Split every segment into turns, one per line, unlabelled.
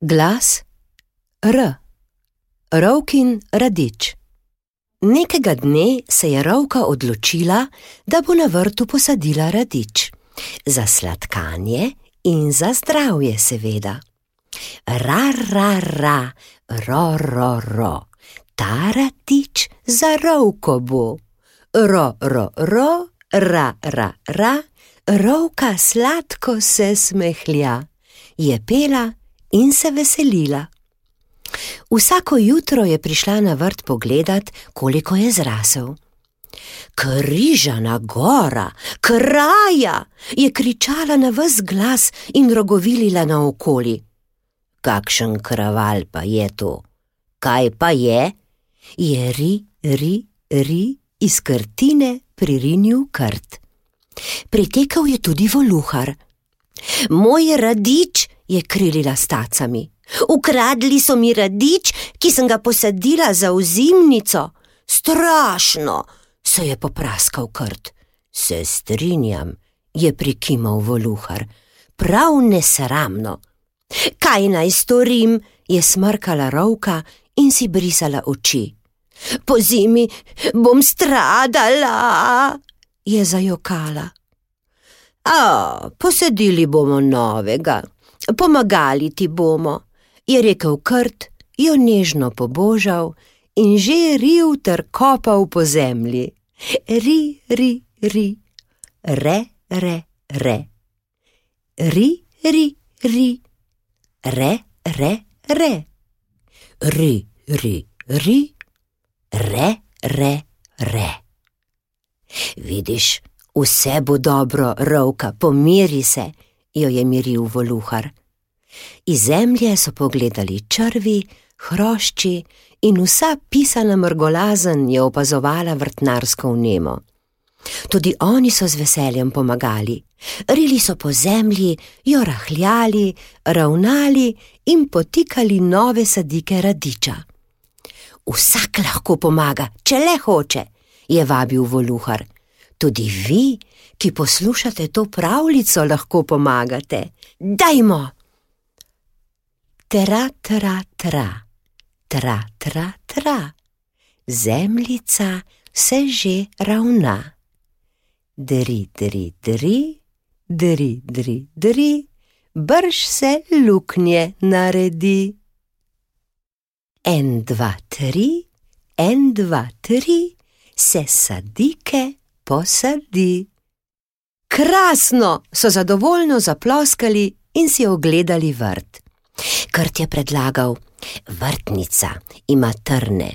Glas R. Rovkin radič. Nekega dne se je rovka odločila, da bo na vrtu posadila radič. Za sladkanje in za zdravje, seveda. Ra, ra, ra, ro, ro, ro, ta radič za rovko bo. Ro, ro, ro, ra, ra, ra, rovka sladko se smehlja. Je pela in se veselila. Vsako jutro je prišla na vrt pogledat, koliko je zrasel. Križana gora, kraja, je kričala na vse glas in rogovilila naokoli. Kakšen kraval pa je to? Kaj pa je? Je ri, ri, ri iz krtine pririnil krt. Pritekal je tudi voluhar. Moj radič, je krilila stacami. Ukradli so mi radič, ki sem ga posadila za ozimnico. Strašno, se je popraskal krt. Se strinjam, je prikimal voluhar. Prav nesramno. Kaj naj storim, je smrkala rovka in si brisala oči. Po zimi bom stradala, je zajokala. A, posedili bomo novega, pomagali ti bomo, je rekel Krt, jo nežno pobožal in že ril ter kopal po zemlji. Ri, ri, ri, re, re, re. Ri, ri, ri, re, re, re. Ri, ri, ri, re, re, re. Vidiš, vse bo dobro, rovka, pomiri se, jo je miril voluhar. Iz zemlje so pogledali črvi, hrošči in vsa pisana mrgolazen je opazovala vrtnarsko vnemo. Tudi oni so z veseljem pomagali, rili so po zemlji, jo rahljali, ravnali in potikali nove sadike radiča. Vsak lahko pomaga, če le hoče, je vabil voluhar. Tudi vi, ki poslušate to pravljico, lahko pomagate. Dajmo! Tra, tra, tra, tra, tra, tra, zemljica se že ravna. Dri, dri, dri, dri, dri, dri, brž se luknje naredi. En, dva, tri, en, dva, tri, se sadike posadi. Krasno so zadovoljno zaploskali in si ogledali vrt. Krt je predlagal: Vrtnica ima trne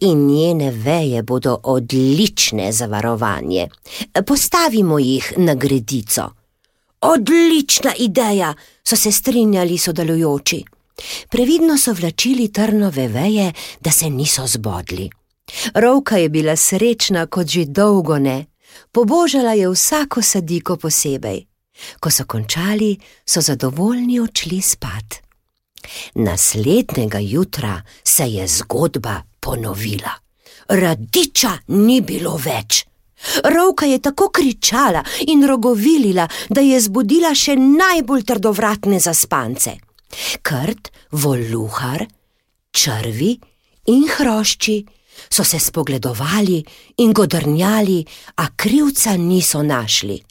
in njene veje bodo odlične za varovanje. Postavimo jih na gredico. Odlična ideja, so se strinjali sodelujoči. Previdno so vlačili trnove veje, da se niso zbodli. Rovka je bila srečna kot že dolgo ne, pobožala je vsako sadiko posebej. Ko so končali, so zadovoljni odšli spat. Naslednjega jutra se je zgodba ponovila. Radiča ni bilo več. Rovka je tako kričala in rogovilila, da je zbudila še najbolj trdovratne zaspance. Krt, voluhar, črvi in hrošči so se spogledovali in godrnjali, a krivca niso našli.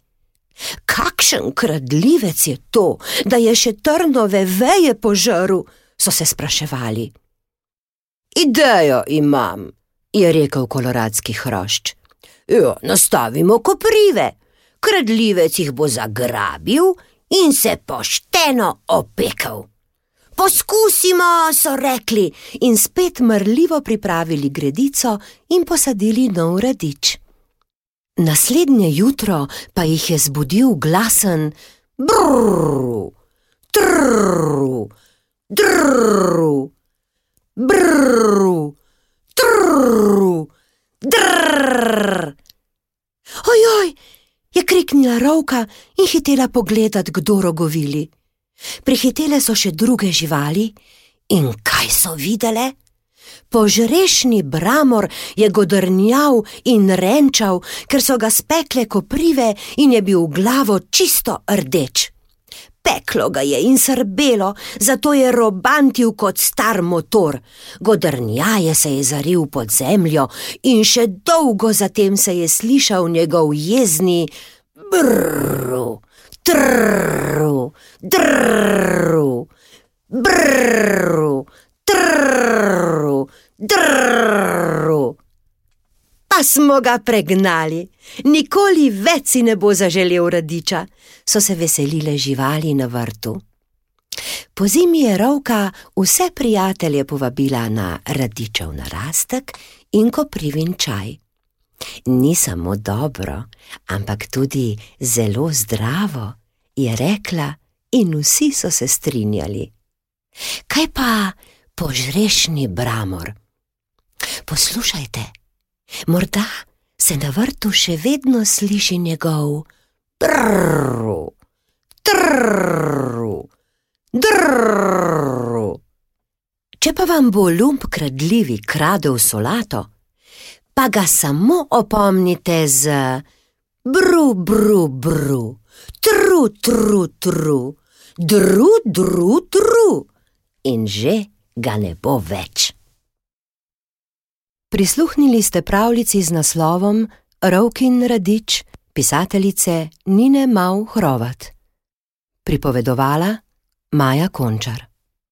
Kakšen kradljivec je to, da je še trnove veje požrl, so se spraševali. Idejo imam, je rekel koloradski hrošč. Jo, nastavimo koprive, kradljivec jih bo zagrabil in se pošteno opekel. Poskusimo, so rekli, in spet mrljivo pripravili gredico in posadili nov radič. Naslednje jutro pa jih je zbudil glasen brrrr, trrrr, drrrr, brrrr, trrrr, drrrr. Ojoj, je kriknila rovka in hitela pogledat, kdo rogovili. Prihitele so še druge živali in kaj so videle? Požrešni bramor je godrnjal in renčal, ker so ga spekle koprive in je bil v glavo čisto rdeč. Peklo ga je in srbelo, zato je robantil kot star motor. Godrnjaje se je zaril pod zemljo in še dolgo zatem se je slišal njegov jezni brrru, trrru, drrru, brrru, trrru, drrru. Pa smo ga pregnali, nikoli več si ne bo zaželel radiča, so se veselile živali na vrtu. Po zimi je rovka vse prijatelje povabila na radičev narastek in koprivin čaj. Ni samo dobro, ampak tudi zelo zdravo, je rekla, in vsi so se strinjali. Kaj pa požrešni bramor? Poslušajte, morda se na vrtu še vedno sliši njegov brrru, trrru, drrru. Če pa vam bo lump kradljivi kradel solato, pa ga samo opomnite z bru, bru, bru, tru, tru, tru, dru, dru, tru in že ga ne bo več. Prisluhnili ste pravljici z naslovom Rovkin Radič, pisateljice Nine Mau Hrovat. Pripovedovala Maja Končar.